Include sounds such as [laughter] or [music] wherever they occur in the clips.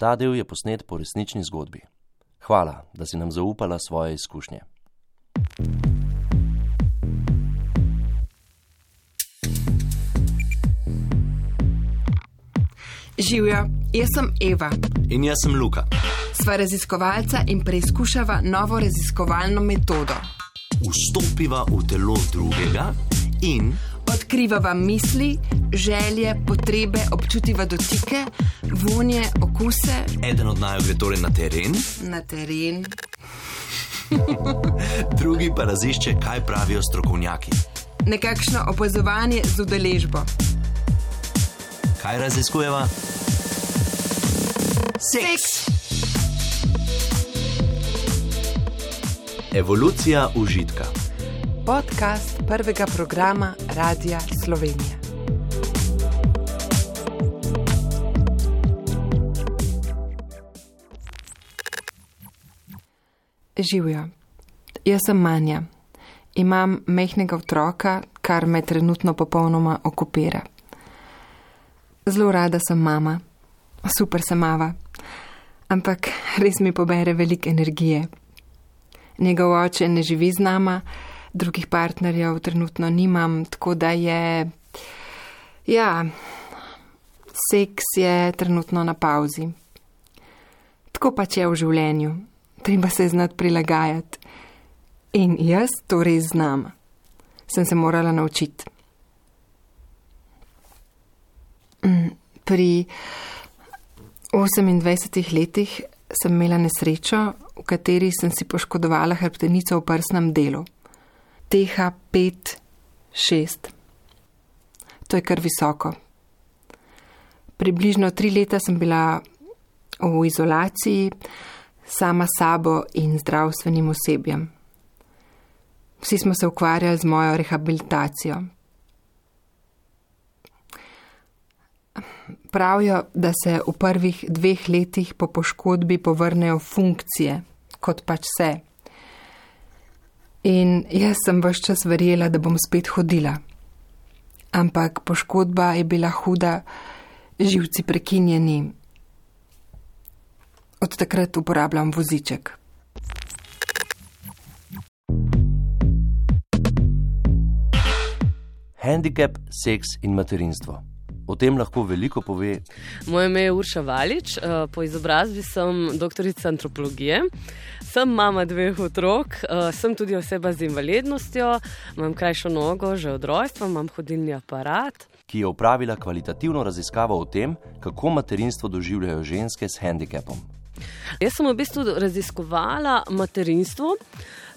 Ta del je posnet po resnični zgodbi. Hvala, da si nam zaupala svoje izkušnje. Živijo, jaz sem Eva. In jaz sem Luka. Sva raziskovalca in preizkušava novo raziskovalno metodo. Vstopiva v telo drugega in Odkrivava misli, želje, potrebe, občutiva dotike, vonje, okuse eden od naju gre torej na teren, na teren. [laughs] drugi pa razišče, kaj pravijo strokovnjaki. Nekakšno opazovanje z udeležbo. Kaj raziskujeva? Seks. Evolucija užitka. Podcast prvega programa Radia Slovenija. Živijo. Jaz sem Manja. Imam mehkega otroka, kar me trenutno popolnoma okupira. Zelo rada sem mama, super sem mama, ampak res mi pobere veliko energije. Njegov oče ne živi z nama, drugih partnerjev trenutno nimam, tako da je. Ja, seks je trenutno na pauzi. Tako pač je v življenju, treba se znati prilagajati. In jaz to res znam. Sem se morala naučiti. Mm, Pri 28 letih sem imela nesrečo, v kateri sem si poškodovala hrbtenico v prsnem delu. TH5, 6. To je kar visoko. Približno tri leta sem bila v izolaciji, sama sabo in zdravstvenim osebjem. Vsi smo se ukvarjali z mojo rehabilitacijo. Pravijo, da se v prvih dveh letih po poškodbi povrnejo funkcije, kot pač se. In jaz sem vse čas verjela, da bom spet hodila. Ampak poškodba je bila huda, živci prekinjeni. Od takrat uporabljam voziček. Handicap, seks in materinstvo. O tem lahko veliko pove Moje ime je Urša Valič, eh, po izobrazbi sem doktorica antropologije, sem mama dveh otrok, eh, sem tudi oseba z invalidnostjo, imam krajšo nogo že od rojstva, imam hodilni aparat. ki je upravila kvalitativno raziskavo o tem, kako materinstvo doživljajo ženske s handicapom. Jaz sem v bistvu raziskovala materinstvo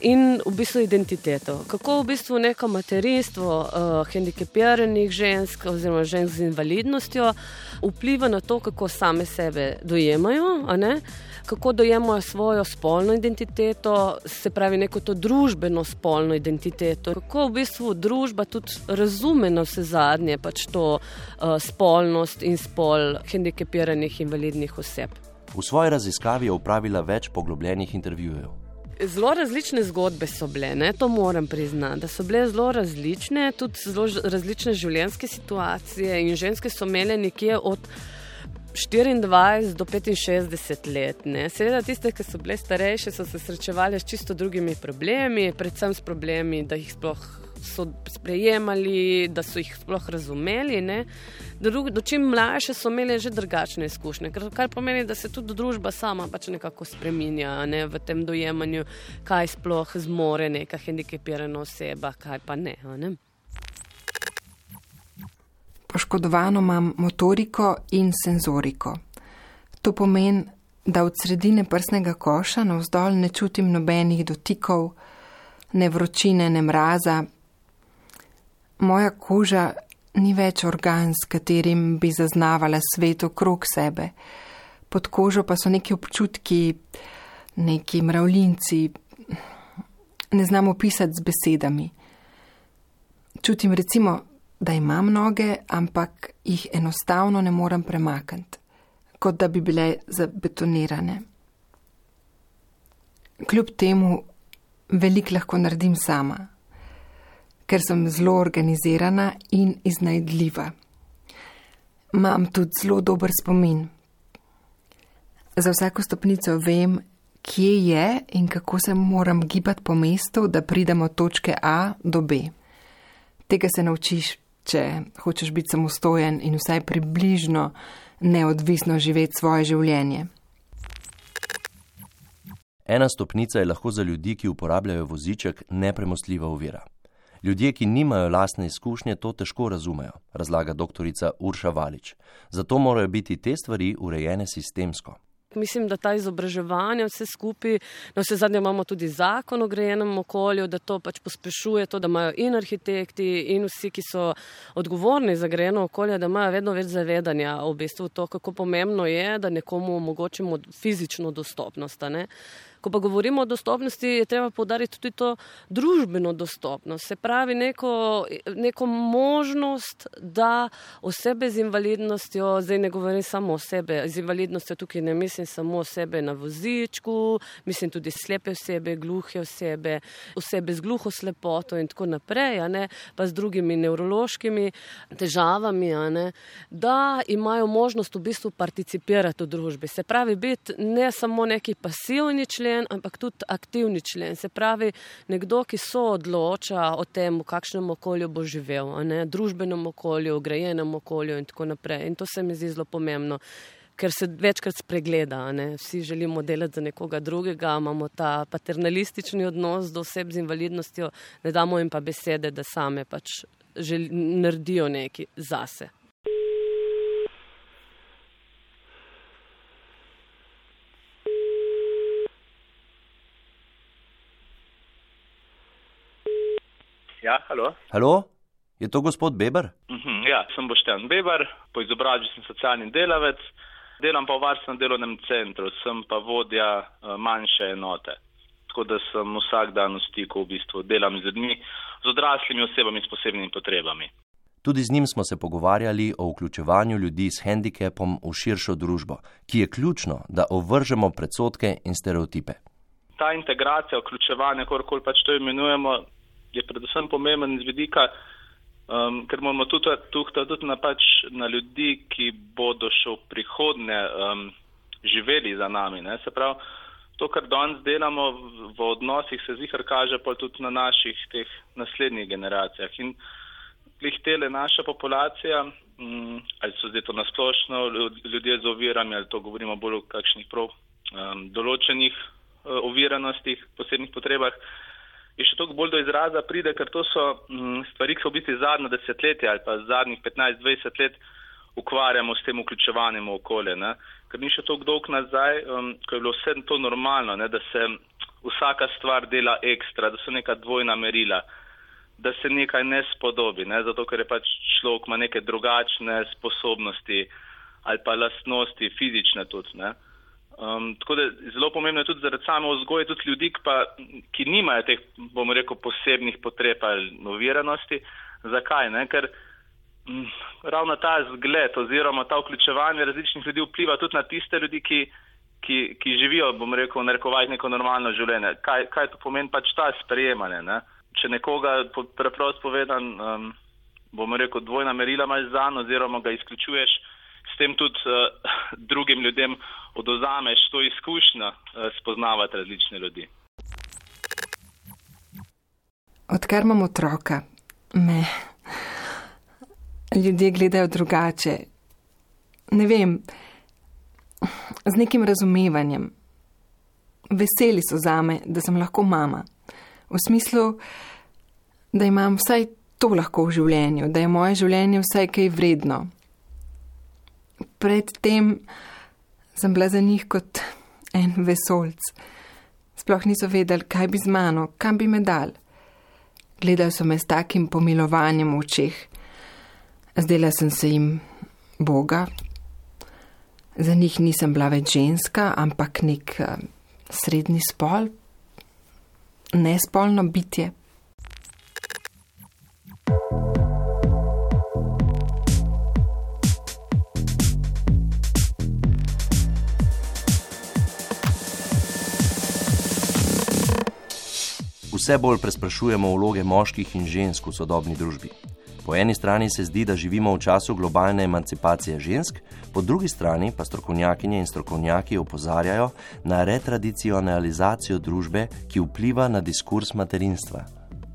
in v bistvu identiteto. Kako v bistvu neko materinstvo uh, hendikepiranih žensk oziroma žensk z invalidnostjo vpliva na to, kako same sebe dojemajo, kako dojemajo svojo spolno identiteto, se pravi neko to družbeno spolno identiteto. Kako v bistvu družba tudi razume na vse zadnje pač to uh, spolnost in spol hendikepiranih invalidnih oseb. V svoji raziskavi je upravila več poglobljenih intervjujev. Zelo različne zgodbe so bile, ne? to moram priznati, da so bile zelo različne, tudi zelo različne življenjske situacije in ženske so imele nekje od 24 do 65 let. Ne? Seveda tiste, ki so bile starejše, so se srečevali s čisto drugimi problemi, predvsem s problemi, da jih sploh so sprejemali, da so jih sploh razumeli. ne. Drug, do čim mlajše so imeli že drugačne izkušnje, kar, kar pomeni, da se tudi družba sama pač nekako spreminja ne, v tem dojemanju, kaj sploh zmore neka hendikepirana oseba, kaj pa ne. ne. Poškodovano imam motoriko in senzoriko. To pomeni, da od sredine prsnega koša navzdol ne čutim nobenih dotikov, ne vročine, ne mraza. Moja koža ni več organ, s katerim bi zaznavala svet okrog sebe. Pod kožo pa so neki občutki, neki mravljinci, ne znam opisati z besedami. Čutim recimo, da imam noge, ampak jih enostavno ne morem premakniti, kot da bi bile zabetonirane. Kljub temu veliko lahko naredim sama, ker sem zelo organizirana in iznajdljiva. Imam tudi zelo dober spomin. Za vsako stopnico vem, kje je in kako se moram gibati po mestu, da pridem od točke A do B. Tega se naučiš, če hočeš biti samostojen in vsaj približno neodvisno živeti svoje življenje. Ena stopnica je lahko za ljudi, ki uporabljajo voziček, nepremostljiva ovira. Ljudje, ki nimajo lastne izkušnje, to težko razumejo, razlaga dr. Urša Valič. Zato morajo biti te stvari urejene sistemsko. Mislim, da ta izobraževanje, vse skupaj, na vse zadnje imamo tudi zakon o grejenem okolju, da to pač pospešuje to, da imajo in arhitekti, in vsi, ki so odgovorni za grejeno okolje, da imajo vedno več zavedanja o bistvu to, kako pomembno je, da nekomu omogočimo fizično dostopnost. Ko pa govorimo o dostopnosti, je treba povdariti tudi to družbeno dostopnost. Se pravi, neko, neko možnost, da osebe z invalidnostjo, zdaj ne govorim samo osebe z invalidnostjo, tukaj ne mislim samo osebe na vozičku, mislim tudi slepe osebe, gluhe osebe, osebe z gluho slepoto in tako naprej, pa z drugimi nevrološkimi težavami, da imajo možnost v bistvu participirati v družbi. Se pravi, biti ne samo neki pasivni člen, člen, ampak tudi aktivni člen. Se pravi, nekdo, ki so odloča o tem, v kakšnem okolju bo živel, ne, družbenem okolju, grajenem okolju in tako naprej. In to se mi zdi zelo pomembno. Ker se večkrat spregleda, ne? vsi želimo delati za nekoga drugega, imamo ta paternalistični odnos do oseb z invalidnostjo, ne damo jim pa besede, da same pač želi, naredijo nekaj zase. Ja, halo. Halo, je to gospod Beber? Uh mhm, -huh, ja, sem Boštjan Beber, po izobrazbi sem socialni delavec, delam pa v varstvenem delovnem centru, sem pa vodja uh, manjše enote. Tako da sem vsak dan v stiku, v bistvu delam z ljudmi, z odraslimi osebami s posebnimi potrebami. Tudi z njim smo se pogovarjali o vključevanju ljudi s handicapom v širšo družbo, ki je ključno, da ovržemo predsotke in stereotipe. Ta integracija, vključevanje, kakorkoli pač to imenujemo, je predvsem pomemben z vidika, um, ker moramo tudi tukaj tudi na, pač, na ljudi, ki bodo še v prihodnje um, živeli za nami. Ne? Se pravi, to, kar danes delamo v, v odnosih, se zihar kaže pa tudi na naših teh naslednjih generacijah. In klih tele naša populacija, um, ali so zdaj to nasplošno ljudje z ovirami, ali to govorimo bolj o kakšnih prav um, določenih uh, oviranostih, posebnih potrebah je še toliko bolj do izraza pride, ker to so m, mm, stvari, ki so v bistvu zadnje desetletje ali pa zadnjih 15-20 let ukvarjamo s tem vključevanjem v okolje. Ne? Ker ni še toliko dolg nazaj, um, ko je bilo vse to normalno, ne? da se vsaka stvar dela ekstra, da so neka dvojna merila, da se nekaj ne spodobi, ne? zato ker je pač človek ima neke drugačne sposobnosti ali pa lastnosti, fizične tudi. Ne? Um, tako da zelo pomembno je tudi zaradi same vzgoje tudi ljudi, ki, pa, ki nimajo teh, bomo rekel, posebnih potreb ali noviranosti. Zakaj? Ne? Ker m, mm, ravno ta zgled oziroma ta vključevanje različnih ljudi vpliva tudi na tiste ljudi, ki, ki, ki živijo, bomo rekel, narekovati neko normalno življenje. Kaj, kaj to pomeni pač ta sprejemanje? Ne? Če nekoga preprosto povedan, um, bomo rekel, dvojna merila imaš za oziroma ga izključuješ s tem tudi uh, [laughs] drugim ljudem odozameš to izkušnjo uh, spoznavati različne ljudi. Odkar imam otroka, me ljudje gledajo drugače. Ne vem, z nekim razumevanjem. Veseli so zame, da sem lahko mama. V smislu, da imam vsaj to lahko v življenju, da je moje življenje vsaj kaj vredno, predtem sem bila za njih kot en vesolc. Sploh niso vedeli, kaj bi z mano, kam bi me dal. Gledali so me s takim pomilovanjem v očeh. Zdela sem se jim Boga. Za njih nisem bila več ženska, ampak nek uh, srednji spol, nespolno bitje. Vse bolj presprašujemo vloge moških in žensk v sodobni družbi. Po eni strani se zdi, da živimo v času globalne emancipacije žensk, po drugi strani pa strokovnjakinje in strokovnjaki opozarjajo na retradicionalizacijo družbe, ki vpliva na diskurs materinstva.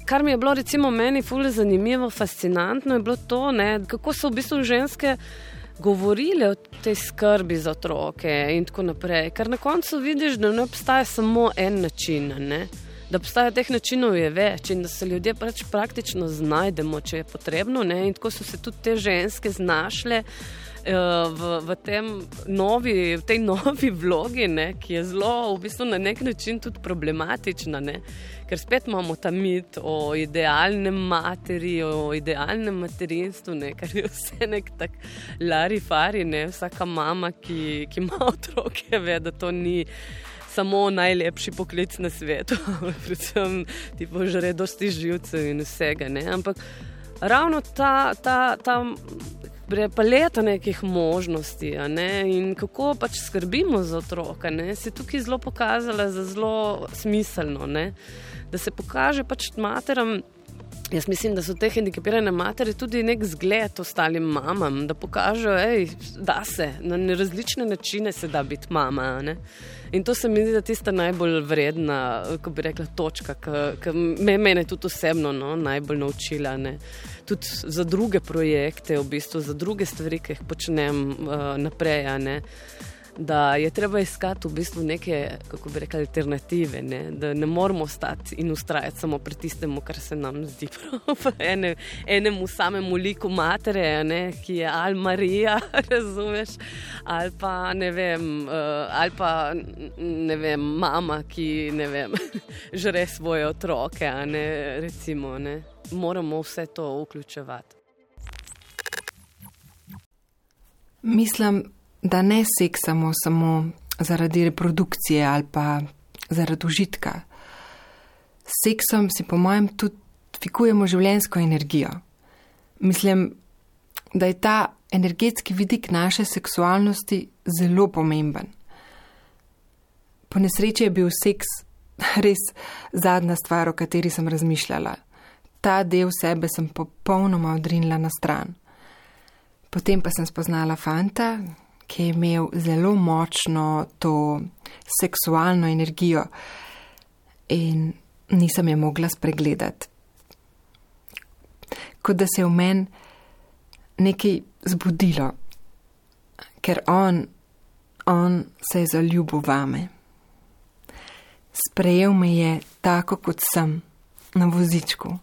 Kar mi je bilo recimo meni fully zanimivo, fascinantno je bilo to, ne, kako so v bistvu ženske govorile o tej skrbi za otroke in tako naprej. Ker na koncu vidiš, da ne obstaja samo en način. Ne? Da obstaja teh načinov več in da se ljudje pač praktično znajdemo, če je potrebno. Ne? In tako so se tudi te ženske znašle uh, v, v, novi, v tej [laughs] novi vlogi, ne? ki je zelo, v bistvu na nek način tudi problematična. Ne? ker spet imamo ta mit o idealnem materi, o idealnem materinstvu, ne, kar je vse nek tak lari fari, ne, vsaka mama, ki, ki ima [laughs] otroke, ve, da to ni. Samo najlepši poklic na svetu, [laughs] predvsem ti požre dosti živcev in vsega. Ne? Ampak ravno ta, ta, ta paleta nekih možnosti ne? in kako pač skrbimo za otroka, ne? se je tukaj zelo pokazala za zelo smiselno. Ne? da se pokaže pač materam. Jaz mislim, da so te hendikepirane matere tudi nek zgled ostalim mamam, da pokažejo, da se na različne načine se da biti mama. Ne? In to se mi zdi, da je tista najbolj vredna, kako bi rekla, točka, ki me je tudi osebno no, najbolj naučila. Ne? Tudi za druge projekte, v bistvu, za druge stvari, ki jih počnem uh, naprej. Ne? Da je treba iskati v bistvu neke, kako bi rekli, alternative, ne? da ne moramo stati in ustrajati samo pri tistem, kar se nam zdi [laughs] prav. Ene, enemu samemu liku matere, ne? ki je ali Marija, [laughs] razumeš, ali pa ne vem, uh, ali pa ne vem, mama, ki ne vem, [laughs] žre svoje otroke, ne? recimo, ne? moramo vse to vključevati. Mislim, da ne seksamo samo zaradi reprodukcije ali pa zaradi užitka. S seksom si, po mojem, tudi fikujemo življenjsko energijo. Mislim, da je ta energetski vidik naše seksualnosti zelo pomemben. Po nesreči je bil seks [laughs] res zadnja stvar, o kateri sem razmišljala. Ta del sebe sem popolnoma odrinila na stran. Potem pa sem spoznala fanta, ki je imel zelo močno to seksualno energijo in nisem je mogla spregledati. Kot da se je v meni nekaj zbudilo, ker on, on se je zaljubil vame. Sprejel me je tako, kot sem, na vozičku.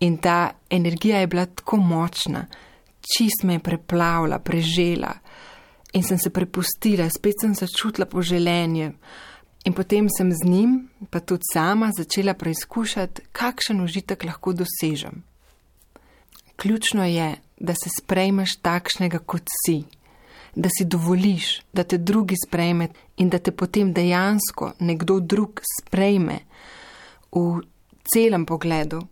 In ta energija je bila tako močna, čist me je preplavila, prežela in sem se prepustila, spet sem začutila poželenje. In potem sem z njim, pa tudi sama, začela preizkušati, kakšen užitek lahko dosežem. Ključno je, da se sprejmeš takšnega, kot si, da si dovoliš, da te drugi sprejme in da te potem dejansko nekdo drug sprejme v celem pogledu,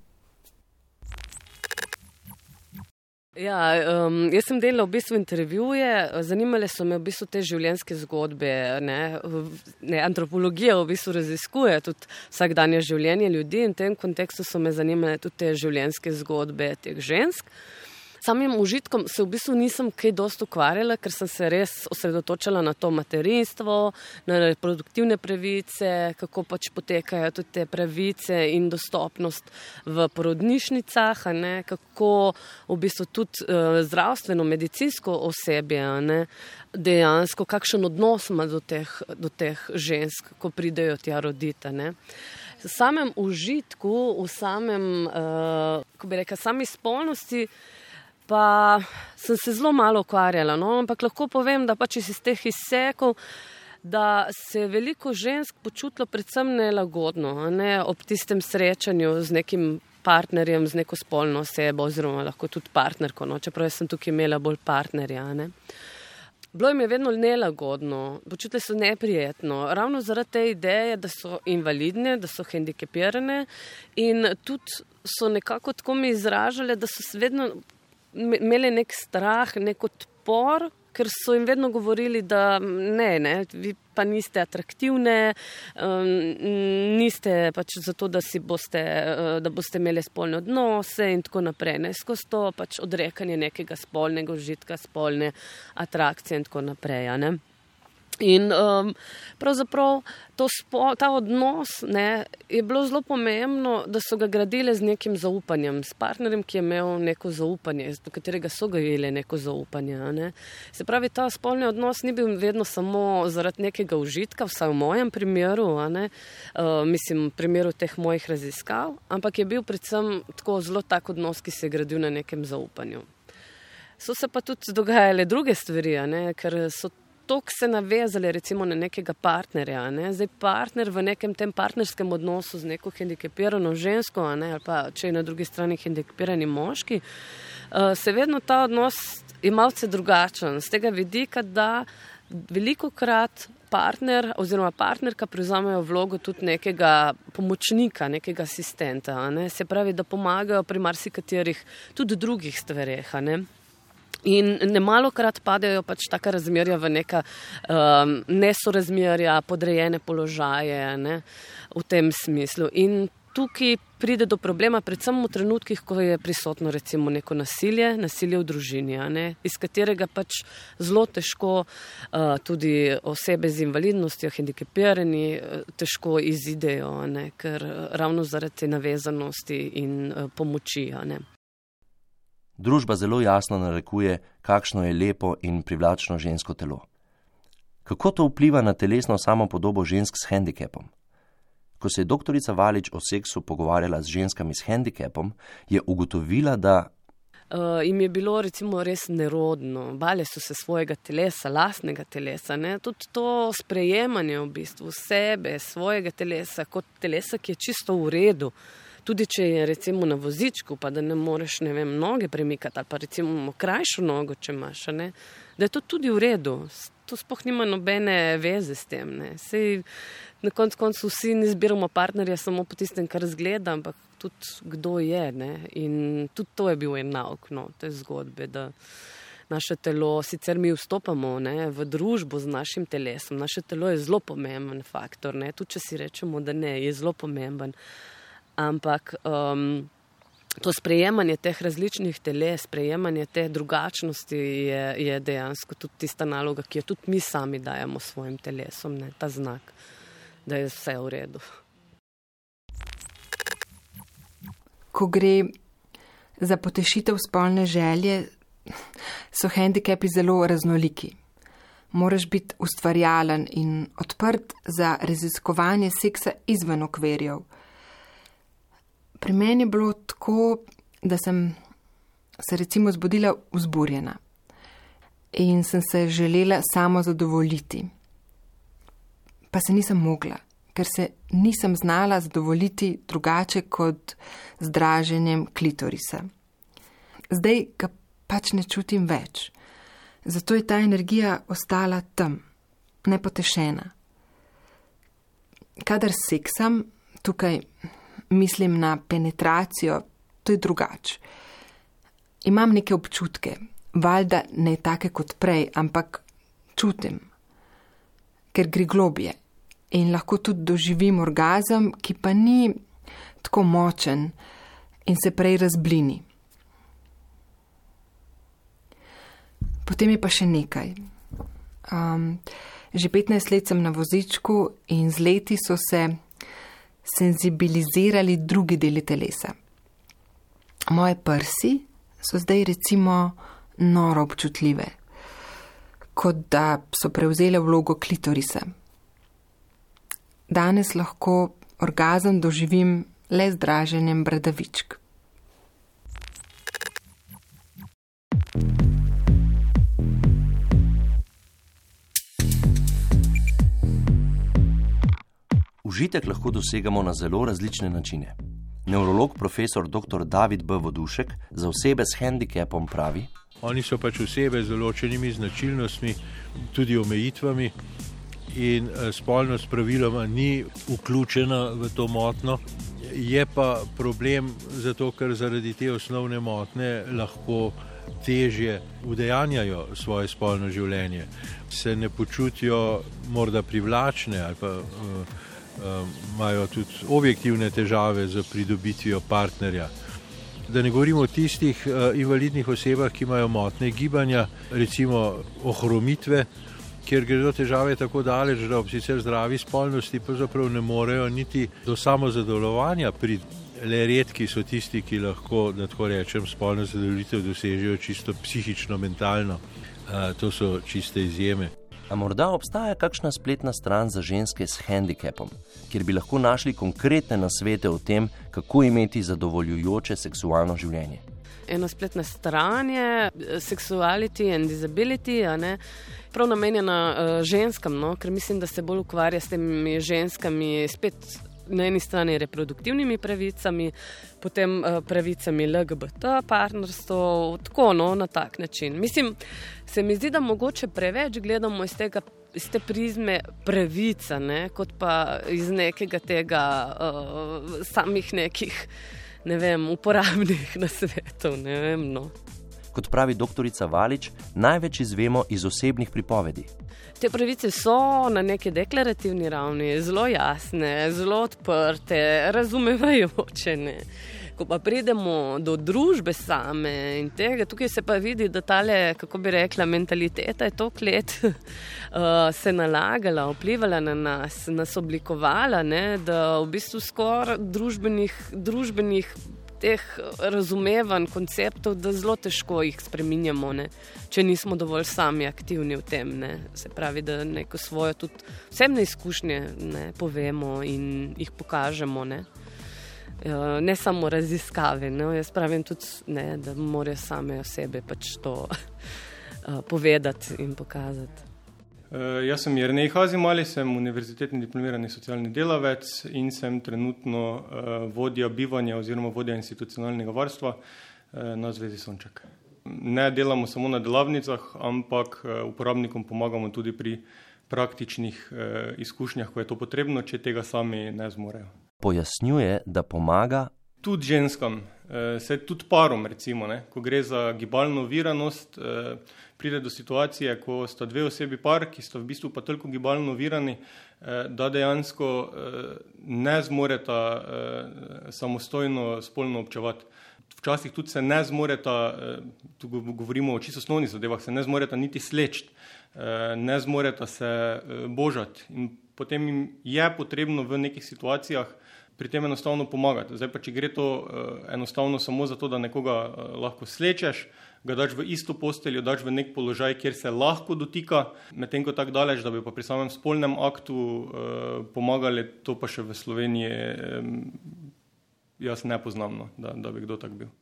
Ja, um, jaz sem delal v bistvu intervjuje, zanimale so me v bistvu te življenjske zgodbe. Ne? Ne, antropologija v bistvu raziskuje tudi vsakdanje življenje ljudi in v tem kontekstu so me zanimale tudi te življenjske zgodbe teh žensk. Samim užitkom se v bistvu nisem kaj dosto ukvarjala, ker sem se res osredotočala na to materinstvo, na reproduktivne pravice, kako pač potekajo tudi te pravice in dostopnost v porodnišnicah, ne, kako v bistvu tudi uh, zdravstveno, medicinsko osebje ne, dejansko, kakšen odnos ima do teh, do teh žensk, ko pridejo tja roditi. V samem užitku, v samem, uh, ko bi rekel, sami spolnosti, pa sem se zelo malo ukvarjala. No? Ampak lahko povem, da pač iz teh izsekov, da se je veliko žensk počutilo predvsem nelagodno ne? ob tistem srečanju z nekim partnerjem, z neko spolno osebo, oziroma lahko tudi partnerko, no? čeprav sem tukaj imela bolj partnerja. Ne? Bilo jim je vedno nelagodno, počutili so neprijetno, ravno zaradi te ideje, da so invalidne, da so hendikepirane in tudi so nekako tako mi izražali, da so vedno imeli nek strah, nek odpor, ker so jim vedno govorili, da ne, ne vi pa niste atraktivne, um, niste pač zato, da, boste, uh, da boste imeli spolne odnose in tako naprej. Ne, skozi to pač odrekanje nekega spolnega užitka, spolne atrakcije in tako naprej. Ne. In um, pravzaprav spo, ta odnos ne, je bilo zelo pomembno, da so ga gradile z nekim zaupanjem, s partnerjem, ki je imel neko zaupanje, do katerega so ga imeli neko zaupanje. Ne. Se pravi, ta spolni odnos ni bil vedno samo zaradi nekega užitka, vsaj v mojem primeru, ne, uh, mislim, v primeru teh mojih raziskav, ampak je bil predvsem tako zelo tak odnos, ki se je gradil na nekem zaupanju. So se pa tudi dogajale druge stvari, ne, ker so toliko se navezali recimo na nekega partnerja. Ne? Zdaj partner v nekem tem partnerskem odnosu z neko hendikepirano žensko, ne? ali pa če je na drugi strani hendikepirani moški, uh, se vedno ta odnos je malce drugačen. Z tega vidika, da veliko krat partner oziroma partnerka prevzamejo vlogo tudi nekega pomočnika, nekega asistenta. Ne? Se pravi, da pomagajo pri marsikaterih tudi drugih stvareh. Ne malo krat padejo pač taka razmerja v neka um, nesorazmerja, podrejene položaje ne, v tem smislu. In tukaj pride do problema, predvsem v trenutkih, ko je prisotno recimo neko nasilje, nasilje v družini, ne, iz katerega pač zelo težko uh, tudi osebe z invalidnostjo, hendikepirani, uh, težko izidejo, ne, ker ravno zaradi navezanosti in uh, pomoči. Ne. Družba zelo jasno narekuje, kakšno je lepo in privlačno žensko telo. Kako to vpliva na telesno samopodobo žensk s handicapom? Ko se je doktorica Valič o seksu pogovarjala z ženskami s handicapom, je ugotovila, da. Uh, im je bilo recimo res nerodno, bale so se svojega telesa, lastnega telesa, ne? tudi to sprejemanje v bistvu sebe, svojega telesa kot telesa, ki je čisto v redu. Uh, tudi če je recimo na vozičku, pa da ne moreš ne vem, noge premikati ali pa recimo krajšo nogo, če imaš, ne, da je to tudi v redu. To sploh nima nobene veze s tem. Sej, na koncu konc vsi ne zbiramo partnerja samo po tistem, kar zgleda, ampak tudi kdo je. Ne? In tudi to je bil en nauk no, te zgodbe. Naše telo, sicer mi vstopamo ne, v družbo z našim telesom, naše telo je zelo pomemben faktor. Tudi če si rečemo, da ne, je zelo pomemben ampak um, to sprejemanje teh različnih teles, sprejemanje te drugačnosti je, je dejansko tudi tista naloga, ki jo tudi mi sami dajemo svojim telesom, ne, ta znak, da je vse v redu. Ko gre za potešitev spolne želje, so handikapi zelo raznoliki. Moraš biti ustvarjalen in odprt za raziskovanje seksa izven okvirjev. Pri meni je bilo tako, da sem se recimo zbudila vzburjena in sem se želela samo zadovoljiti. Pa se nisem mogla, ker se nisem znala zadovoljiti drugače kot z draženjem klitorisa. Zdaj ga pač ne čutim več, zato je ta energija ostala tam, nepotešena. Kadar seksam, tukaj mislim na penetracijo, to je drugače. Imam neke občutke, valjda ne take kot prej, ampak čutim, ker gre globje in lahko tudi doživim orgazem, ki pa ni tako močen in se prej razblini. Potem je pa še nekaj. Um, že 15 let sem na vozičku in z leti so se senzibilizirali drugi deli telesa. Moje prsi so zdaj recimo noro občutljive, kot da so prevzele vlogo klitorisa. Danes lahko orgazem doživim le z draženjem bradavičk. Užitek lahko dosegamo na zelo različne načine. Neurolog profesor dr. David B. Vodušek za osebe s handicapom pravi: Oni so pač osebe z določenimi značilnostmi, tudi omejitvami, in eh, spolnost praviloma ni vključena v to motno. Je pa problem zato, ker zaradi te osnovne motne lahko težje udejanjajo svoje spolno življenje, se ne počutijo morda privlačne ali pa uh, imajo tudi objektivne težave z pridobitvijo partnerja. Da ne govorimo o tistih uh, invalidnih osebah, ki imajo motne gibanja, recimo ohromitve, kjer gredo težave tako daleč, da ob sicer zdravi spolnosti pravzaprav ne morejo niti do samozadovoljevanja priti. Le redki so tisti, ki lahko, da tako rečem, spolno zadovoljitev dosežejo čisto psihično, mentalno. Uh, to so čiste izjeme. A morda obstaja kakšna spletna stran za ženske s handicapom, kjer bi lahko našli konkretne nasvete o tem, kako imeti zadovoljujoče seksualno življenje. Ena spletna stran je Sexuality and Disability, prav namenjena uh, ženskam, no? ker mislim, da se bolj ukvarja s temi ženskami, spet na eni strani reproduktivnimi pravicami, potem uh, pravicami LGBT partnerstva, tako no, na tak način. Mislim, se mi zdi, da mogoče preveč gledamo iz, tega, iz te prizme pravica, ne, kot pa iz nekega tega uh, samih nekih. Ne vem, uporabnih [laughs] nasvetov. Vem, no. Kot pravi doktorica Valič, največ izvemo iz osebnih pripovedi. Te pravice so na neki deklarativni ravni zelo jasne, zelo odprte, razumevajoče. Ne. Ko pa pridemo do družbe same in tega, tukaj se pa vidi, da ta le, kako bi rekla, mentaliteta je toliko let uh, [laughs] se nalagala, vplivala na nas, nas oblikovala, ne, da v bistvu skoraj družbenih, družbenih teh razumevanj, konceptov, da zelo težko jih spremenjamo, ne? če nismo dovolj sami aktivni v tem. Ne? Se pravi, da neko svojo tudi vsebne izkušnje ne, povemo in jih pokažemo. Ne? Uh, ne samo raziskave, ne? jaz pravim tudi, ne, da morajo same osebe pač to uh, [laughs] povedati in pokazati. Uh, jaz sem Jrnej Hazimali, sem univerzitetni diplomirani socialni delavec in sem trenutno uh, vodja bivanja oziroma vodja institucionalnega varstva uh, na Zvezi Sonček. Ne delamo samo na delavnicah, ampak uporabnikom pomagamo tudi pri praktičnih izkušnjah, ko je to potrebno, če tega sami ne zmorejo. Pojasnjuje, da pomaga tudi ženskam, eh, se tudi parom, recimo, ne, ko gre za gibalno viranost, eh, pride do situacije, ko sta dve osebi par, ki sta v bistvu pa toliko gibalno virani, eh, da dejansko ne zmoreta samostojno spolno občevati. Včasih tudi se ne zmoreta, tu govorimo o čisto osnovnih zadevah, se ne zmoreta niti sleč, ne zmoreta se božati. In potem jim je potrebno v nekih situacijah pri tem enostavno pomagati. Zdaj pa, če gre to enostavno samo zato, da nekoga lahko slečeš, ga daš v isto posteljo, daš v nek položaj, kjer se lahko dotika, medtem ko tako daleč, da bi pa pri samem spolnem aktu uh, pomagali, to pa še v Sloveniji um, jaz ne poznam, no, da, da bi kdo tak bil.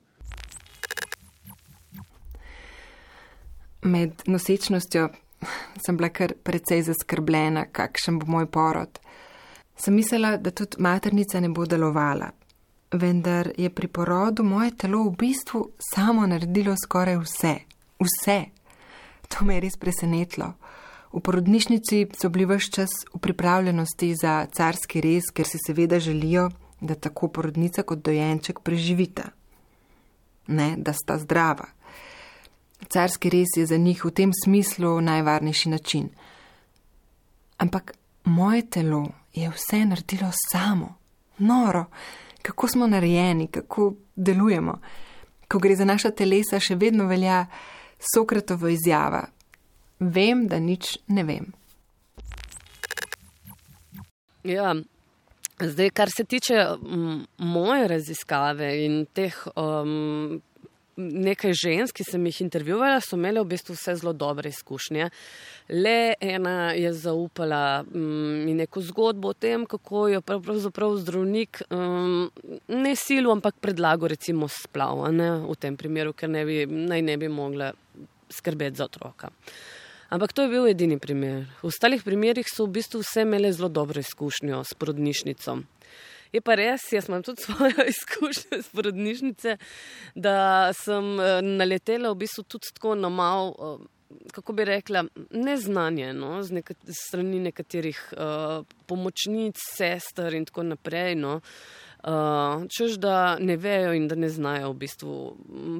Med nosečnostjo sem bila kar precej zaskrbljena, kakšen bo moj porod. Sem mislila, da tudi maternica ne bo delovala, vendar je pri porodu moje telo v bistvu samo naredilo skoraj vse. Vse. To me je res presenetilo. V porodnišnici so bili vse čas v pripravljenosti za carski res, ker si seveda želijo, da tako porodnica kot dojenček preživita. Ne, da sta zdrava. Carski res je za njih v tem smislu najvarnejši način. Ampak moje telo je vse naredilo samo, noro, kako smo narejeni, kako delujemo. Ko gre za naša telesa, še vedno velja Sokratova izjava: Vem, da nič ne vem. Ja, zdaj, kar se tiče moje raziskave in teh um, nekaj žensk, ki sem jih intervjuvala, so imele v bistvu vse zelo dobre izkušnje. Le ena je zaupala um, neko zgodbo o tem, kako jo pravzaprav zdravnik um, ne silo, ampak predlago recimo splav, ne, v tem primeru, ker ne bi, naj ne bi mogla skrbeti za otroka. Ampak to je bil edini primer. V ostalih primerjih so v bistvu vse imele zelo dobro izkušnjo s porodnišnico. Je pa res, jaz imam tudi [laughs] svojo izkušnjo iz porodnišnice, da sem eh, naletela v bistvu tudi tako na mal. Eh, kako bi rekla, neznanje no, z neka, strani nekaterih uh, pomočnic, sester in tako naprej. No. Uh, čež da ne vejo in da ne znajo v bistvu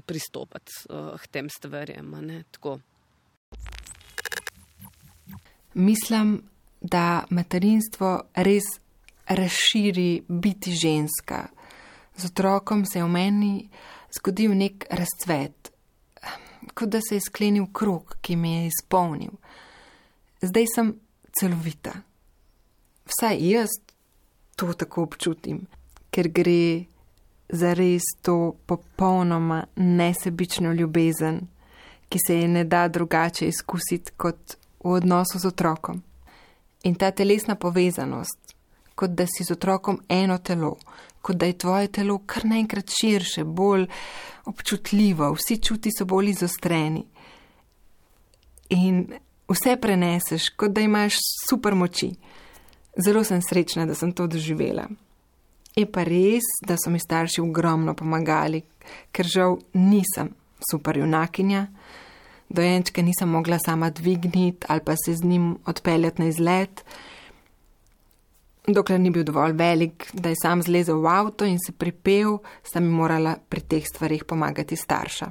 pristopati uh, k tem stvarjem. Mislim, da materinstvo res razširi biti ženska. Z otrokom se je v meni zgodil nek razcvet, kot da se je sklenil krok, ki me je izpolnil. Zdaj sem celovita. Vsaj jaz to tako občutim, ker gre za res to popolnoma nesebično ljubezen, ki se je ne da drugače izkusiti kot v odnosu z otrokom. In ta telesna povezanost, kot da si z otrokom eno telo, kot da je tvoje telo kar naenkrat širše, bolj občutljivo, vsi čuti so bolj izostreni. In vse preneseš, kot da imaš super moči. Zelo sem srečna, da sem to doživela. Je pa res, da so mi starši ogromno pomagali, ker žal nisem super junakinja. Dojenčke nisem mogla sama dvigniti ali pa se z njim odpeljati na izlet dokler ni bil dovolj velik, da je sam zlezel v avto in se pripel, sta mi morala pri teh stvarih pomagati starša.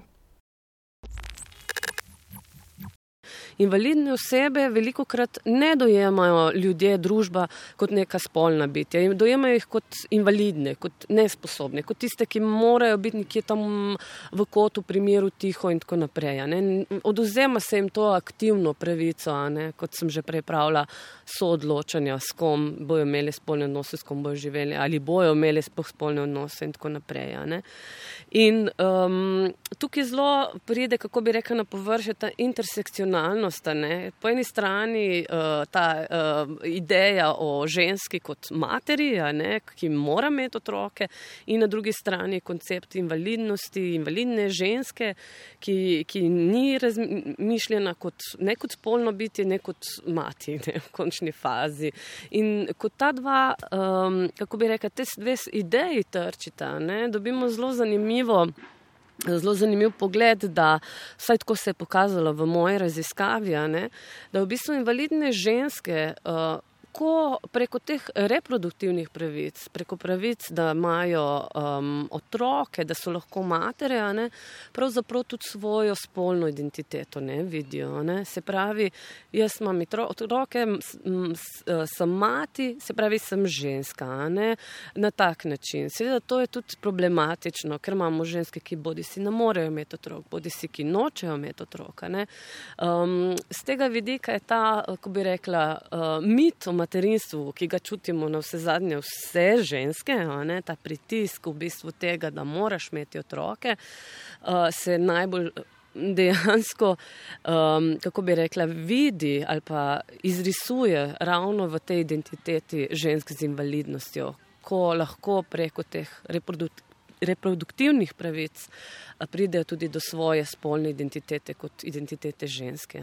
Invalidne osebe veliko krat ne dojemajo ljudje, družba kot neka spolna bitja. Dojemajo jih kot invalidne, kot nesposobne, kot tiste, ki morajo biti nekje tam v kotu, primeru tiho in tako naprej. Oduzema se jim to aktivno pravico, kot sem že prej pravila, soodločanja, s kom bojo imeli spolne odnose, s kom bojo živeli ali bojo imeli spolne odnose in tako naprej. In um, tukaj zelo pride, kako bi rekel, na površje ta intersekcionalnost. Ne? Po eni strani uh, ta uh, ideja o ženski kot materi, ne? ki mora imeti otroke, in na drugi strani koncept invalidnosti, invalidne ženske, ki, ki ni razmišljena kot, ne kot spolno biti, ne kot mati ne? v končni fazi. In kot ta dva, um, kako bi rekel, te dve ideji trčita, ne? dobimo zelo zanimivo. Zelo zanimiv pogled, da vsaj tako se je pokazalo v moji raziskavi, ne, da v bistvu invalidne ženske uh, lahko preko teh reproduktivnih pravic, preko pravic, da imajo um, otroke, da so lahko matere, ne, pravzaprav tudi svojo spolno identiteto ne, vidijo. Ne. Se pravi, jaz imam otroke, sem mati, se pravi, sem ženska ne, na tak način. Seveda to je tudi problematično, ker imamo ženske, ki bodi si ne morejo imeti otrok, bodi si ki nočejo imeti otroka. Um, z tega vidika je ta, kako bi rekla, uh, mit o materinstvu, materinstvu, ki ga čutimo na vse zadnje, vse ženske, ne, ta pritisk v bistvu tega, da moraš imeti otroke, uh, se najbolj dejansko, um, kako bi rekla, vidi ali pa izrisuje ravno v tej identiteti žensk z invalidnostjo, ko lahko preko teh reproduktivnih. Reproduktivnih pravic pridejo tudi do svoje spolne identitete, kot identitete ženske.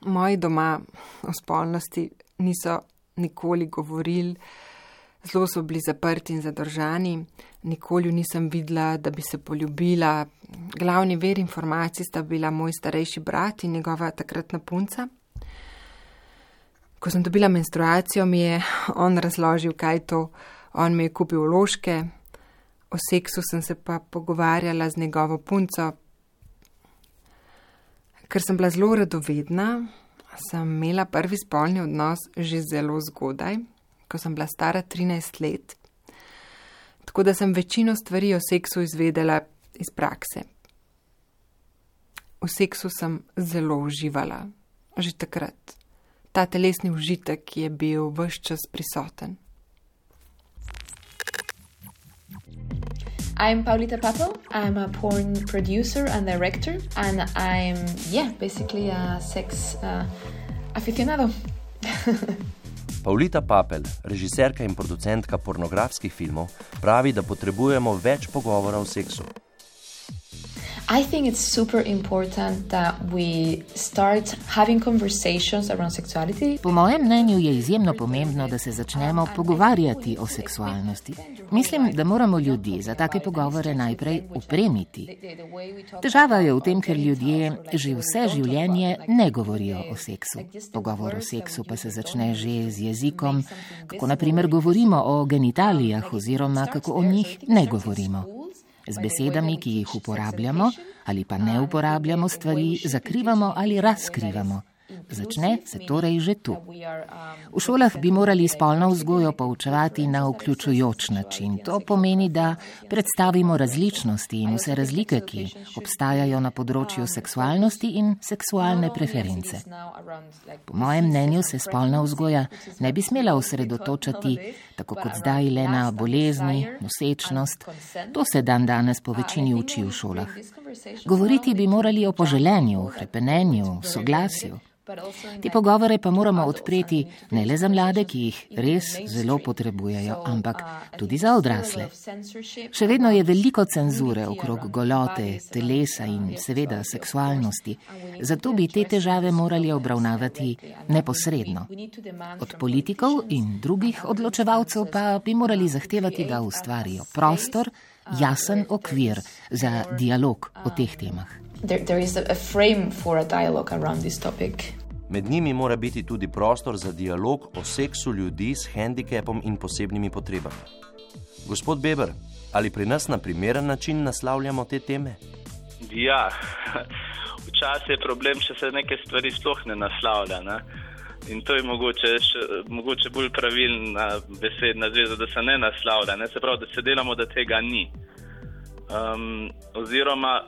Moji doma o spolnosti niso nikoli govorili, zelo so bili zaprti in zadržani, nikoli nisem videla, da bi se poljubila. Glavni ver informacij sta bila moj starejši brat in njegova takratna punca. Ko sem dobila menstruacijo, mi je on razložil, kaj to. On mi je kupil ložke, o seksu sem se pa pogovarjala z njegovo punco, Ker sem bila zelo radovedna, sem imela prvi spolni odnos že zelo zgodaj, ko sem bila stara 13 let. Tako da sem večino stvari o seksu izvedela iz prakse. V seksu sem zelo uživala, že takrat. Ta telesni užitek je bil vse čas prisoten. I'm Paulita Papo. I'm a porn producer and director, and I'm, yeah, basically a sex uh, aficionado. [laughs] Paulita Papel, režiserka in producentka pornografskih filmov, pravi, da potrebujemo več pogovora o seksu. I think it's super important that we start having conversations around sexuality. Po mojem mnenju je izjemno pomembno, da se začnemo pogovarjati o seksualnosti. Mislim, da moramo ljudi za take pogovore najprej upremiti. Težava je v tem, ker ljudje že vse življenje ne govorijo o seksu. Pogovor o seksu pa se začne že z jezikom, kako naprimer govorimo o genitalijah oziroma kako o njih ne govorimo. Z besedami, ki jih uporabljamo ali pa ne uporabljamo, stvari zakrivamo ali razkrivamo. Začne se torej že tu. V šolah bi morali spolno vzgojo poučevati na vključujoč način. To pomeni, da predstavimo različnosti in vse razlike, ki obstajajo na področju seksualnosti in seksualne preference. Po mojem mnenju se spolna vzgoja ne bi smela osredotočati, tako kot zdaj, le na bolezni, nosečnost. To se dan danes po večini uči v šolah. Govoriti bi morali o poželenju, hrepenenju, soglasju. Te pogovore pa moramo odpreti ne le za mlade, ki jih res zelo potrebujejo, ampak tudi za odrasle. Še vedno je veliko cenzure okrog golote, telesa in seveda seksualnosti, zato bi te težave morali obravnavati neposredno. Od politikov in drugih odločevalcev pa bi morali zahtevati, da ustvarijo prostor, jasen okvir za dialog o teh temah. There, there is a frame for a dialogue around this topic. Med njimi mora biti tudi prostor za dialog o seksu ljudi s handicapom in posebnimi potrebami. Gospod Beber, ali pri nas na primeren način naslavljamo te teme? Ja, [laughs] včasih je problem, če se neke stvari sploh ne naslavlja. Ne? In to je mogoče, še, mogoče bolj pravilna besedna zveza, da se ne naslavlja, ne? se pravi, da se delamo, da tega ni. Um, oziroma,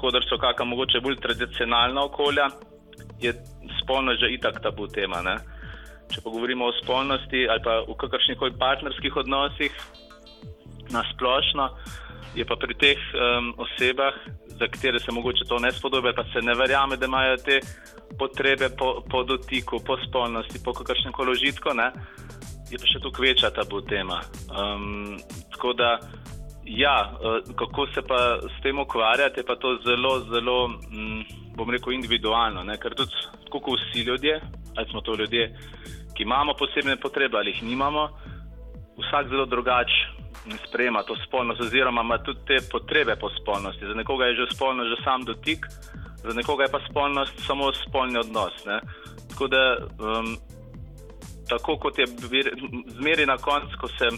kot so kakšna mogoče bolj tradicionalna okolja, je spolnost že itak tabu tema. Ne? Če pa govorimo o spolnosti ali pa v kakršnih koli partnerskih odnosih, na splošno, je pa pri teh um, osebah, za katere se mogoče to ne spodobi, pa se ne verjame, da imajo te potrebe po, po dotiku, po spolnosti, po kakršnem koli užitku, je pa še tu kveča tabu tema. Um, tako da. Ja, kako se pa s tem ukvarjati, je pa to zelo, zelo, mm, bom rekel, individualno. Ne? Ker tudi, kot vsi ljudje, ali smo to ljudje, ki imamo posebne potrebe ali jih nimamo, vsak zelo drugače sprejema to spolnost, oziroma ima tudi te potrebe po spolnosti. Za nekoga je že spolnost že sam dotik, za nekoga je pa spolnost samo spolni odnos. Ne? Tako da, um, tako kot je zmeri na koncu, ko se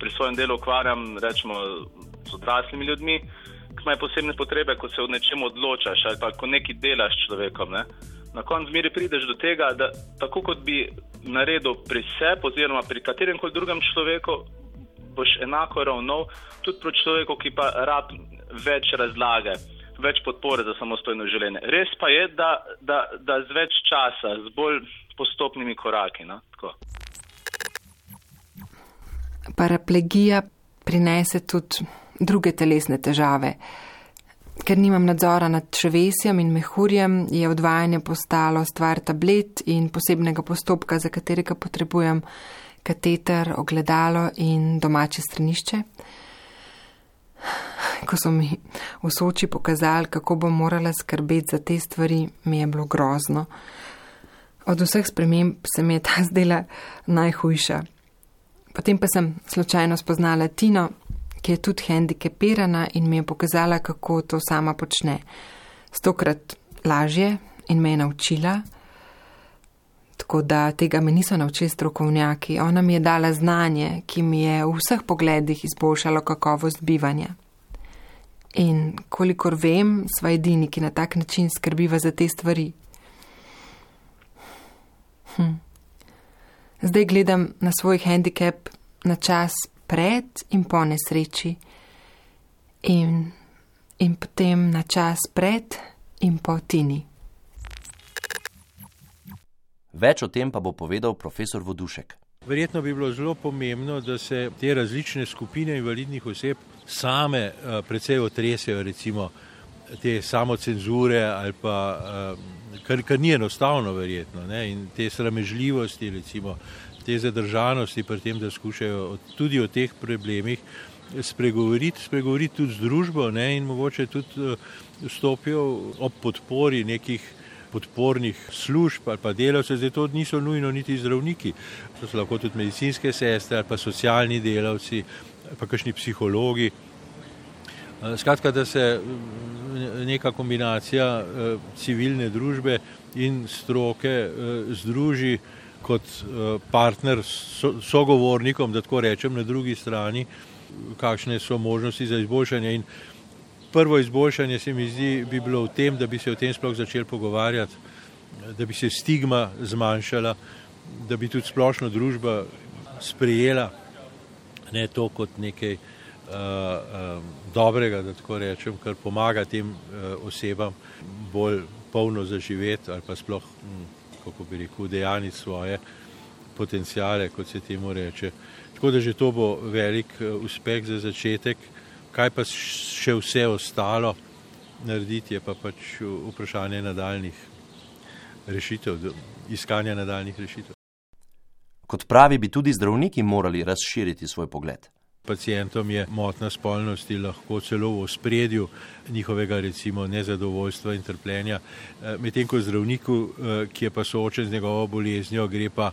pri svojem delu ukvarjam rečemo, z odraslimi ljudmi, ki imajo posebne potrebe, ko se o nečem odločaš ali pa ko nekaj delaš s človekom. Ne? Na koncu zmeri prideš do tega, da tako kot bi naredil pri sebi, oziroma pri katerem koli drugem človeku, boš enako ravnal tudi pri človeku, ki pa rab več razlage. Več podpore za samostojno življenje. Res pa je, da, da, da z več časa, z bolj postopnimi koraki. No? Paraplegija prinese tudi druge telesne težave. Ker nimam nadzora nad črvesjem in mehurjem, je odvajanje postalo stvar tablet in posebnega postopka, za katerega potrebujem kateter, ogledalo in domače stranišče. Ko so mi v soči pokazali, kako bom morala skrbeti za te stvari, mi je bilo grozno. Od vseh sprememb se mi je ta zdela najhujša. Potem pa sem slučajno spoznala Tino, ki je tudi hendikepirana in mi je pokazala, kako to sama počne. Stokrat lažje in me je naučila. Tako da tega me niso naučili strokovnjaki. Ona mi je dala znanje, ki mi je v vseh pogledih izboljšalo kakovost bivanja. In kolikor vem, sva edini, ki na tak način skrbiva za te stvari. Hm. Zdaj gledam na svoj handicap na čas pred in po nesreči, in, in potem na čas pred in po tini. Več o tem pa bo povedal profesor Vodušek. Verjetno bi bilo zelo pomembno, da se te različne skupine invalidnih oseb same uh, precej otresejo, recimo te samocenzure ali pa uh, kar, kar ni enostavno, verjetno, ne? in te sramežljivosti, recimo te zadržanosti pri tem, da skušajo tudi o teh problemih spregovoriti, spregovoriti tudi z družbo ne, in mogoče tudi stopijo ob podpori nekih podpornih služb ali pa delavcev, zdaj to niso nujno niti zdravniki, to so lahko tudi medicinske sestre ali pa socialni delavci pa kakšni psihologi. Skratka, da se neka kombinacija civilne družbe in stroke združi kot partner sogovornikom, da tako rečem, na drugi strani, kakšne so možnosti za izboljšanje. In prvo izboljšanje se mi zdi, bi bilo v tem, da bi se o tem sploh začeli pogovarjati, da bi se stigma zmanjšala, da bi tudi splošno družba sprejela ne to kot nekaj uh, uh, dobrega, da tako rečem, kar pomaga tem uh, osebam bolj polno zaživeti ali pa sploh, hm, kako bi rekel, dejaniti svoje potencijale, kot se temu reče. Tako da že to bo velik uspeh za začetek. Kaj pa še vse ostalo narediti, je pa pač vprašanje nadaljnih rešitev, iskanja nadaljnih rešitev. Kot pravi, bi tudi zdravniki morali razširiti svoj pogled. Pacijentom je motna spolnosti lahko celo v spredju njihovega recimo nezadovoljstva in trpljenja, medtem ko zdravniku, ki je pa soočen z njegovo boleznijo, gre pa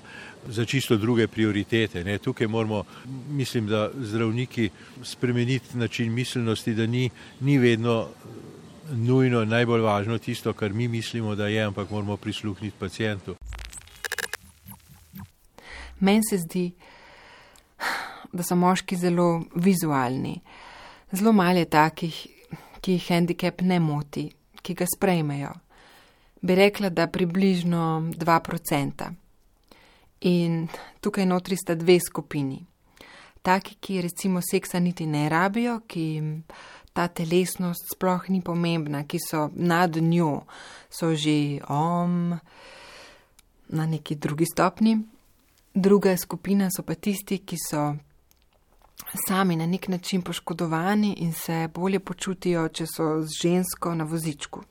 za čisto druge prioritete. Ne. Tukaj moramo, mislim, da zdravniki spremeniti način miselnosti, da ni, ni vedno nujno najbolj važno tisto, kar mi mislimo, da je, ampak moramo prisluhniti pacijentu. Meni se zdi, da so moški zelo vizualni. Zelo malo je takih, ki jih handicap ne moti, ki ga sprejmejo. Bi rekla, da približno 2%. In tukaj notri sta dve skupini. Taki, ki recimo seksa niti ne rabijo, ki ta telesnost sploh ni pomembna, ki so nad njo, so že om na neki drugi stopni. Druga skupina so pa tisti, ki so sami na nek način poškodovani in se bolje počutijo, če so z žensko na vozičku.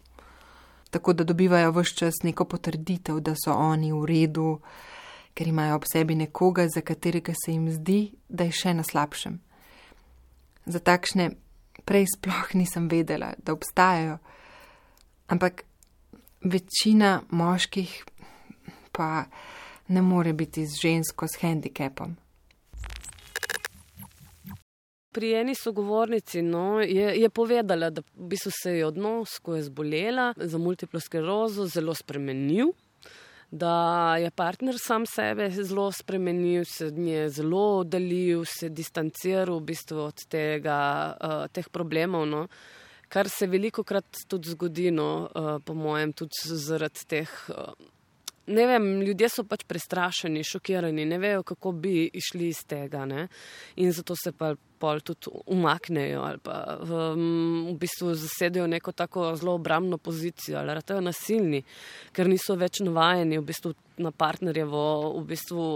Tako da dobivajo vse čas neko potrditev, da so oni v redu, ker imajo ob sebi nekoga, za katerega se jim zdi, da je še na slabšem. Za takšne prej sploh nisem vedela, da obstajajo, ampak večina moških pa ne more biti z žensko s handicapom. Pri eni sogovornici no, je, je povedala, da v bistvu se je odnos, ko je zbolela za multiplo sklerozo, zelo spremenil. Da je partner sam sebe zelo spremenil, se nje zelo oddaljil, se distanciral v bistvu od tega, uh, teh problemov, no. kar se veliko krat tudi zgodi, no, uh, po mojem, tudi zaradi teh. Ne vem, ljudje so pač prestrašeni, šokirani, ne vejo, kako bi išli iz tega. Ne? In zato se pa pol tudi umaknejo ali pa um, v bistvu zasedejo neko tako zelo obramno pozicijo ali ratajo nasilni, ker niso več navajeni v bistvu na partnerjevo, v bistvu.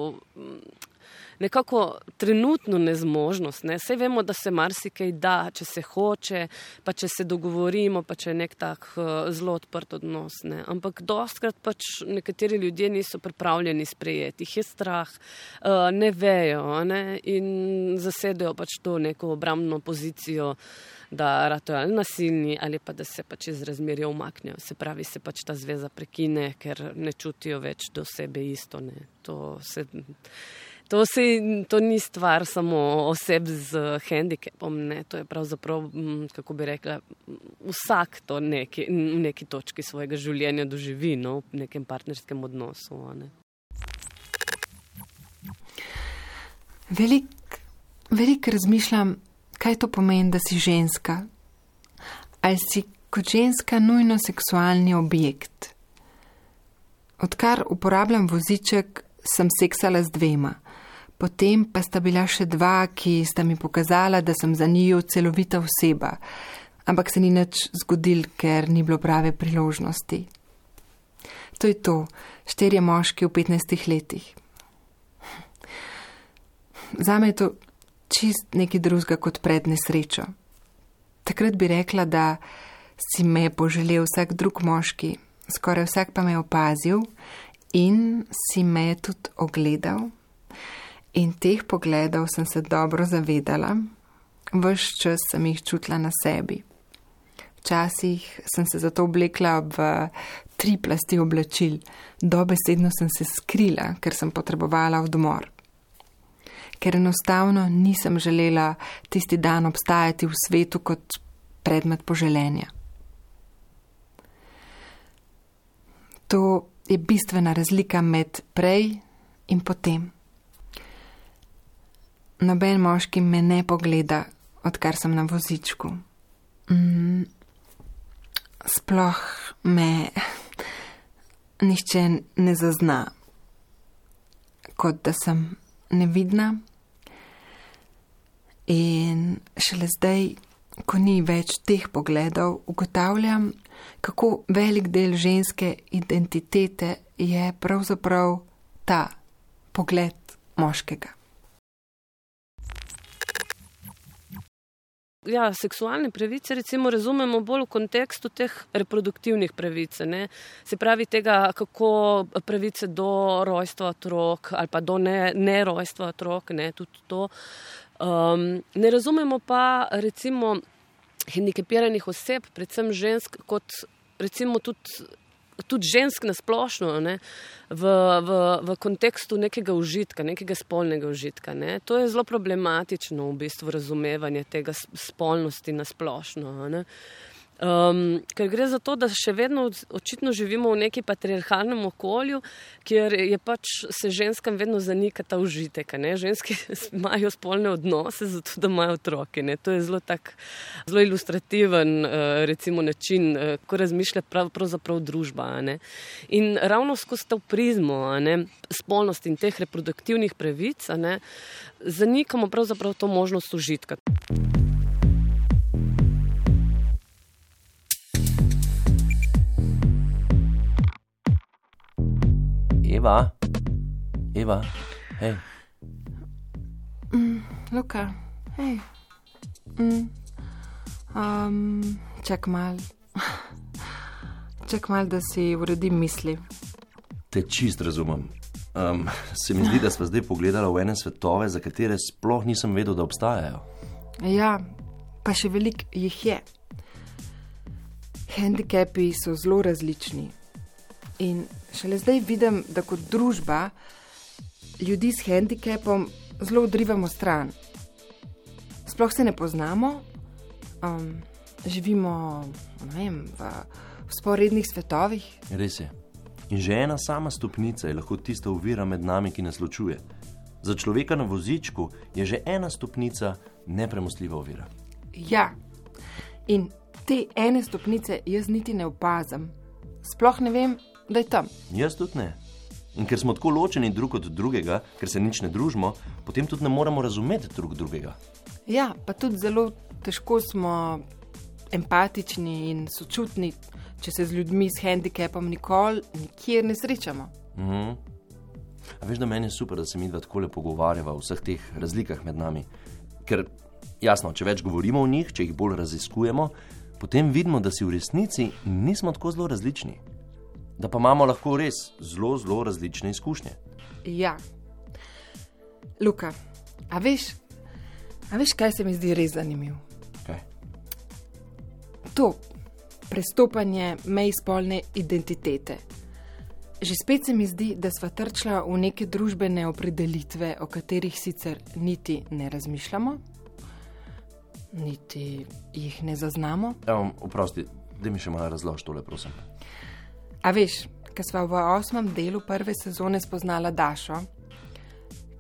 Nekako trenutno nezmožnost. Ne? Vse vemo, da se marsikaj da, če se hoče, pa če se dogovorimo, pa če je nek tak uh, zelo odprt odnos. Ne? Ampak dostkrat pač nekateri ljudje niso pripravljeni sprejeti, jih je strah, uh, ne vejo ne? in zasedajo pač to neko obramno pozicijo. Da rato ali nasilni, ali pa da se pač iz razmerja umaknejo. Se pravi, se pač ta zveza prekine, ker ne čutijo več do sebe isto. Ne. To se To, se, to ni stvar samo oseb z handicapom, ne. to je pravzaprav, kako bi rekla, vsak to neki, v neki točki svojega življenja doživi, no, v nekem partnerskem odnosu. Ne. Veliko velik razmišljam, kaj to pomeni, da si ženska. Ali si kot ženska nujno seksualni objekt? Odkar uporabljam voziček, sem seksala z dvema. Potem pa sta bila še dva, ki sta mi pokazala, da sem za njiju celovita oseba, ampak se ni nič zgodil, ker ni bilo prave priložnosti. To je to, štirje moški v 15 letih. Zame je to čist nekaj drugega kot pred nesrečo. Takrat bi rekla, da si me je poželel vsak drug moški, skoraj vsak pa me je opazil in si me je tudi ogledal. In teh pogledov sem se dobro zavedala, Ves čas sem jih čutila na sebi. Včasih sem se zato oblekla v tri plasti oblačil, dobesedno sem se skrila, ker sem potrebovala odmor. Ker enostavno nisem želela tisti dan obstajati v svetu kot predmet poželenja. To je bistvena razlika med prej in potem. Noben moški me ne pogleda, odkar sem na vozičku. Mm, sploh me [laughs] nihče ne zazna, kot da sem nevidna. In šele zdaj, ko ni več teh pogledov, ugotavljam, kako velik del ženske identitete je pravzaprav ta pogled moškega. Ja, seksualne pravice recimo razumemo bolj v kontekstu teh reproduktivnih pravic. Ne? Se pravi tega, kako pravice do rojstva otrok ali pa do ne, ne rojstva otrok, ne, tudi to. Um, ne razumemo pa recimo hendikepiranih oseb, predvsem žensk, kot recimo tudi, tudi žensk na splošno, ne, v, v, v kontekstu nekega užitka, nekega spolnega užitka. Ne. To je zelo problematično v bistvu razumevanje tega spolnosti na splošno. Ne. Um, ker gre za to, da še vedno očitno živimo v neki patriarhalnem okolju, kjer je pač se ženskam vedno zanika ta užitek. Ne? Ženske [laughs] imajo spolne odnose, zato da imajo otroke. Ne? To je zelo, tak, zelo ilustrativen uh, recimo, način, uh, ko razmišlja prav, pravzaprav družba. In ravno skozi to prizmo spolnosti in teh reproduktivnih pravic zanikamo pravzaprav to možnost užitka. Eva, Eva, hej. Mm, Luka, hej. Mm. Um, čak mal. [laughs] Čak mal, da si uredim misli. Te čist razumem. Um, se mi zdi, da smo zdaj pogledali v ene svetove, za katere sploh nisem vedel, da obstajajo. Ja, pa še veliko jih je. Handikepi so zelo različni. In šele zdaj vidim, da kot družba ljudi s handikapom zelo odrivamo stran. Sploh se ne poznamo, um, živimo vem, v, v sporednih svetovih. Res je. In že ena sama stopnica je lahko tista uvira med nami, ki nas ločuje. Za človeka na vozičku je že ena stopnica nepremostljiva ovira. Ja, in te ene stopnice jaz niti ne opazim. Sploh ne vem, da je tam. Jaz tudi ne. In ker smo tako ločeni drug od drugega, ker se nič ne družimo, potem tudi ne moremo razumeti drug drugega. Ja, pa tudi zelo težko smo empatični in sočutni, če se z ljudmi s handicapom nikoli, nikjer ne srečamo. Mhm. A veš, da meni je super, da se mi dva tako lepo pogovarjava o vseh teh razlikah med nami. Ker, jasno, če več govorimo o njih, če jih bolj raziskujemo, potem vidimo, da si v resnici nismo tako zelo različni da pa imamo lahko res zelo, zelo različne izkušnje. Ja, Luka, a veš, a veš, kaj se mi zdi res zanimivo? Kaj? To prestopanje mej spolne identitete. Že spet se mi zdi, da smo trčila v neke družbene opredelitve, o katerih sicer niti ne razmišljamo, niti jih ne zaznamo. Evo, oprosti, da mi še malo razloži tole, prosim. A veš, ker smo v osmem delu prve sezone spoznala Dašo,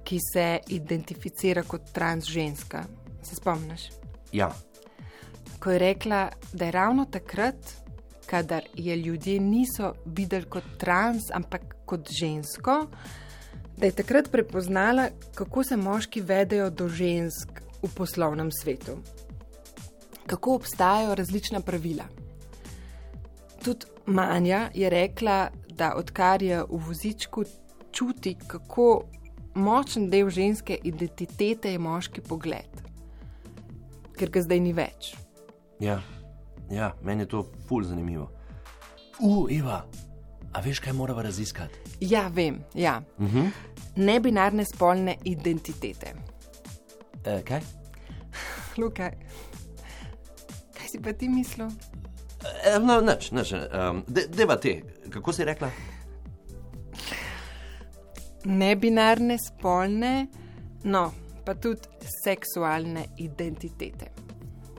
ki se identificira kot transženska. Se spomniš? Ja. Ko je rekla, da je ravno takrat, kadar je ljudje niso videli kot trans, ampak kot žensko, da je takrat prepoznala, kako se moški vedejo do žensk v poslovnem svetu. Kako obstajajo različna pravila. Tudi Manja je rekla, da odkar je v vozičku čuti, kako močen del ženske identitete je moški pogled, ker ga zdaj ni več. Ja, ja meni je to ful zanimivo. Uf, Eva, a veš, kaj moramo raziskati? Ja, vem. Ja. Uh mhm. -huh. Nebinarne spolne identitete. E, kaj? Luka, kaj si pa ti mislil? E, no, nič, nič. Um, de, deva te, kako si rekla? Nebinarne, spolne, no, pa tudi seksualne identitete.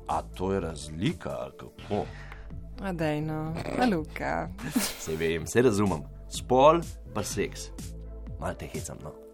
A to je razlika, ali kako? Adajno, Luka. Se [laughs] vem, se razumem. Spol pa seks. Mal te hecam, no.